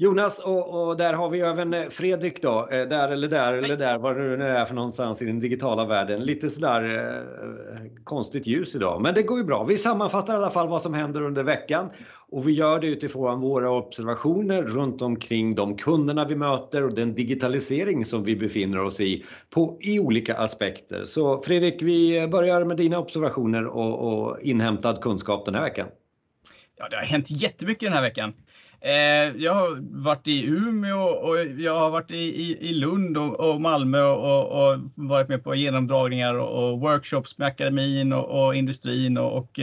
Jonas, och, och, där har vi även Fredrik då, eh, där eller där eller där, var det nu är för någonstans i den digitala världen. Lite sådär eh, konstigt ljus idag, men det går ju bra. Vi sammanfattar i alla fall vad som händer under veckan och vi gör det utifrån våra observationer runt omkring de kunderna vi möter och den digitalisering som vi befinner oss i på, i olika aspekter. Så Fredrik, vi börjar med dina observationer och, och inhämtad kunskap den här veckan. Ja, det har hänt jättemycket den här veckan. Eh, jag har varit i Umeå och jag har varit i, i, Lund och, och Malmö och, och, varit med på genomdragningar och, och workshops med akademin och, och industrin och,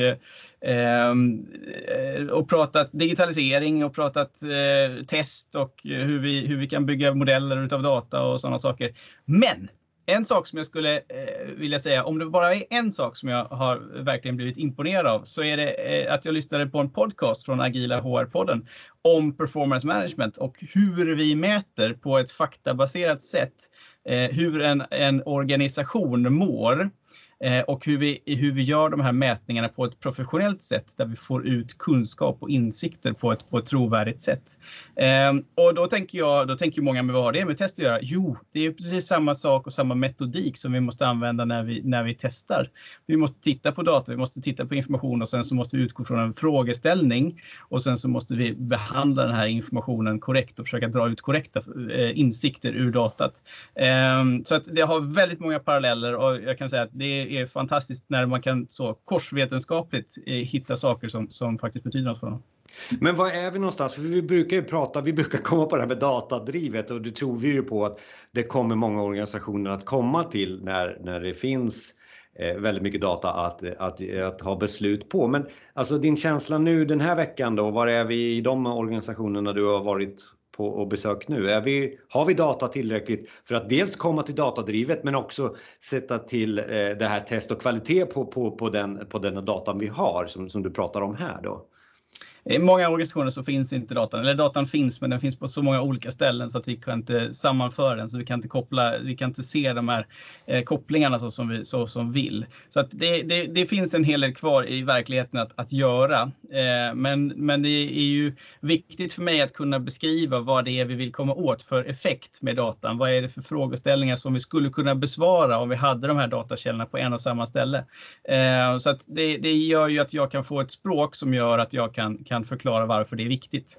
ehm, eh, och pratat digitalisering och pratat eh, test och hur vi, hur vi kan bygga modeller utav data och sådana saker. Men en sak som jag skulle eh, vilja säga, om det bara är en sak som jag har verkligen blivit imponerad av, så är det eh, att jag lyssnade på en podcast från Agila HR-podden om performance management och hur vi mäter på ett faktabaserat sätt eh, hur en, en organisation mår Eh, Eh, och hur vi, hur vi gör de här mätningarna på ett professionellt sätt där vi får ut kunskap och insikter på ett, på ett trovärdigt sätt. Eh, och då tänker jag, då tänker många, med vad har det med test att göra? Jo, det är precis samma sak och samma metodik som vi måste använda när vi, när vi testar. Vi måste titta på data, vi måste titta på information och sen så måste vi utgå från en frågeställning och sen så måste vi behandla den här informationen korrekt och försöka dra ut korrekta eh, insikter ur datat. Så att det har väldigt många paralleller och jag kan säga att det är är fantastiskt när man kan så korsvetenskapligt eh, hitta saker som, som faktiskt betyder något för honom. Men var är vi någonstans? För vi brukar ju prata, vi brukar komma på det här med datadrivet och det tror vi ju på att det kommer många organisationer att komma till när, när det finns eh, väldigt mycket data att, att, att ha beslut på. Men alltså din känsla nu den här veckan då, var är vi i de organisationerna du har varit på och besök nu? Är vi, har vi data tillräckligt för att dels komma till datadrivet men också sätta till eh, det här test och kvalitet på, på, på, den, på den datan vi har som, som du pratar om här då? I många organisationer så finns inte datan, eller datan finns men den finns på så många olika ställen så att vi kan inte sammanföra den, så vi kan inte koppla, vi kan inte se de här eh, kopplingarna så som vi så som vill. Så att det, det, det finns en hel del kvar i verkligheten att, att göra. Eh, men, men det är ju viktigt för mig att kunna beskriva vad det är vi vill komma åt för effekt med datan. Vad är det för frågeställningar som vi skulle kunna besvara om vi hade de här datakällorna på en och samma ställe. Eh, så att det, det gör ju att jag kan få ett språk som gör att jag kan, kan kan förklara varför det är viktigt.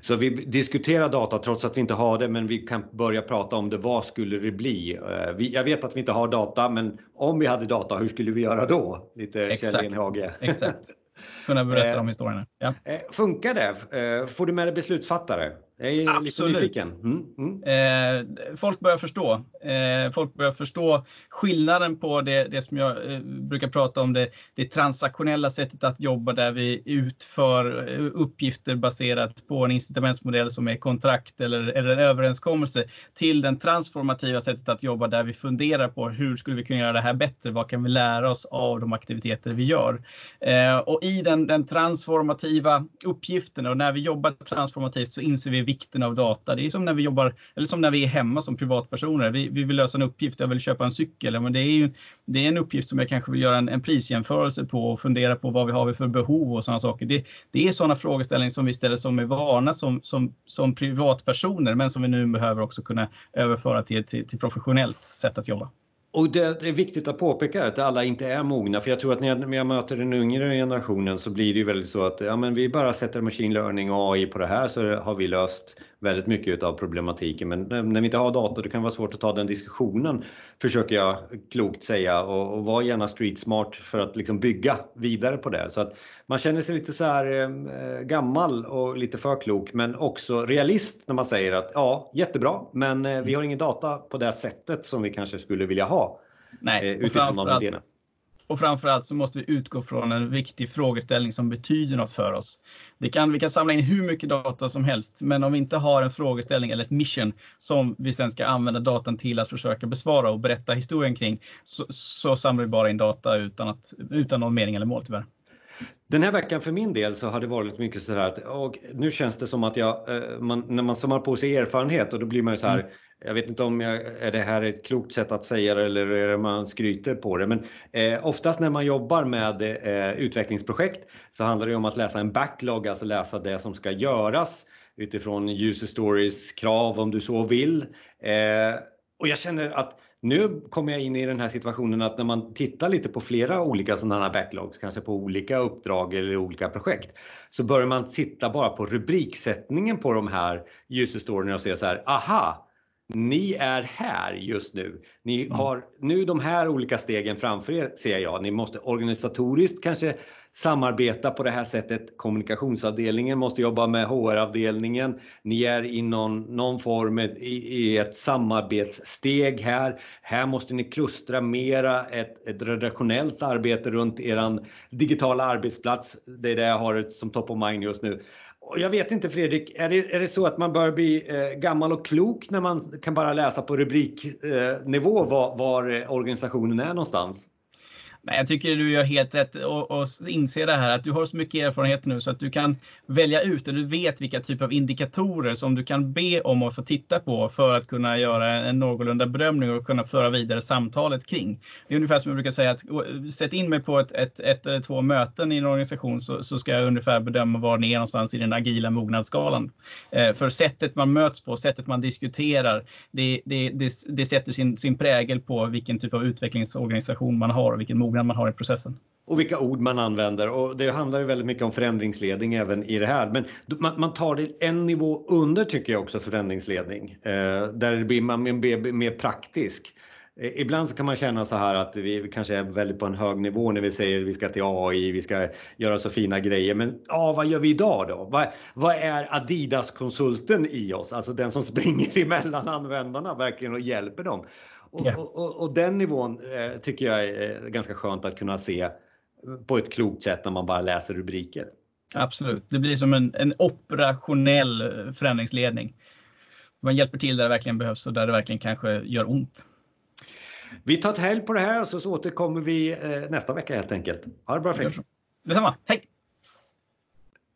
Så vi diskuterar data trots att vi inte har det, men vi kan börja prata om det. Vad skulle det bli? Eh, jag vet att vi inte har data, men om vi hade data, hur skulle vi göra då? Lite Kjell Hage. Exakt. Kunna berätta de eh, historierna. Ja. Eh, funkar det? Får du med dig beslutsfattare? Jag är Absolut. lite nyfiken. Mm, mm. Eh, folk börjar förstå. Eh, folk börjar förstå skillnaden på det, det som jag eh, brukar prata om, det, det transaktionella sättet att jobba där vi utför eh, uppgifter baserat på en incitamentsmodell som är kontrakt eller, eller en överenskommelse till den transformativa sättet att jobba där vi funderar på hur skulle vi kunna göra det här bättre? Vad kan vi lära oss av de aktiviteter vi gör? Eh, och i den, den transformativa uppgiften och när vi jobbar transformativt så inser vi vikten av data. Det är som när vi jobbar, eller som när vi är hemma som privatpersoner. Vi, vi vill lösa en uppgift, jag vill köpa en cykel. Men det är ju det är en uppgift som jag kanske vill göra en, en prisjämförelse på och fundera på vad vi har för behov och sådana saker. Det, det är sådana frågeställningar som vi ställer som är vana som, som, som privatpersoner, men som vi nu behöver också kunna överföra till, till, till professionellt sätt att jobba. Och det är viktigt att påpeka att alla inte är mogna, för jag tror att när jag möter den yngre generationen så blir det ju väldigt så att ja, men vi bara sätter machine learning och AI på det här så har vi löst väldigt mycket av problematiken. Men när vi inte har dator det kan vara svårt att ta den diskussionen, försöker jag klokt säga och, och var gärna street smart för att liksom bygga vidare på det. Så att man känner sig lite så här eh, gammal och lite för klok, men också realist när man säger att ja, jättebra, men eh, vi har ingen data på det sättet som vi kanske skulle vilja ha. Nej, eh, utifrån de idéerna. Och framförallt så måste vi utgå från en viktig frågeställning som betyder något för oss. Det kan, vi kan samla in hur mycket data som helst, men om vi inte har en frågeställning eller ett mission som vi sen ska använda datan till att försöka besvara och berätta historien kring, så, så samlar vi bara in data utan, att, utan någon mening eller mål tyvärr. Den här veckan för min del så har det varit mycket så här att och nu känns det som att jag, eh, man, när man samlar på sig erfarenhet och då blir man ju så här, mm jag vet inte om jag, är det här ett klokt sätt att säga det eller är det man skryter på det. Men eh, oftast när man jobbar med eh, utvecklingsprojekt så handlar det om att läsa en backlog, alltså läsa det som ska göras utifrån user stories krav om du så vill. Eh, och jag känner att nu kommer jag in i den här situationen att när man tittar lite på flera olika sådana här backlogs, kanske på olika uppdrag eller olika projekt, så börjar man titta bara på rubriksättningen på de här user storyna och säga så här, aha, ni är här just nu. Ni mm. har nu de här olika stegen framför er ser jag. Ni måste organisatoriskt kanske samarbeta på det här sättet. Kommunikationsavdelningen måste jobba med HR-avdelningen. Ni är i någon, någon form i, i, ett samarbetssteg här. Här måste ni klustra mera ett, ett redaktionellt arbete runt eran digitala arbetsplats. Det är det jag har som top of mind just nu. Och jag vet inte Fredrik, är det, är det så att man bör bli eh, gammal och klok när man kan bara läsa på rubriknivå eh, var, var eh, organisationen är någonstans? Nej, jag tycker du gör helt rätt och, och inse det här att du har så mycket erfarenhet nu så att du kan välja ut och du vet vilka typer av indikatorer som du kan be om att få titta på för att kunna göra en någorlunda bedömning och kunna föra vidare samtalet kring. Det är ungefär som jag brukar säga att sätt in mig på ett, ett, ett eller två möten i en organisation så, så ska jag ungefär bedöma var ni är någonstans i den agila mognadsskalan. Eh, för sättet man möts på, sättet man diskuterar, det, det, det, det sätter sin, sin prägel på vilken typ av utvecklingsorganisation man har och vilken mognad mognaden man har i processen. Och vilka ord man använder och det handlar ju väldigt mycket om förändringsledning även i det här. Men man, man tar det en nivå under tycker jag också förändringsledning eh, där blir man mer, mer praktisk. Eh, ibland så kan man känna så här att vi kanske är väldigt på en hög nivå när vi säger att vi ska till AI, vi ska göra så fina grejer. Men ja, vad gör vi idag då? Vad, vad är Adidas-konsulten i oss? Alltså den som springer emellan användarna verkligen och hjälper dem. Och, yeah. och, och, och, den nivån eh, tycker jag är ganska skönt att kunna se på ett klokt sätt när man bara läser rubriker. Absolut, det blir som en, en operationell förändringsledning. Man hjälper till där det verkligen behövs och där det verkligen kanske gör ont. Vi tar ett helg på det här och så, återkommer vi eh, nästa vecka helt enkelt. Ha det bra Fredrik! Detsamma, hej!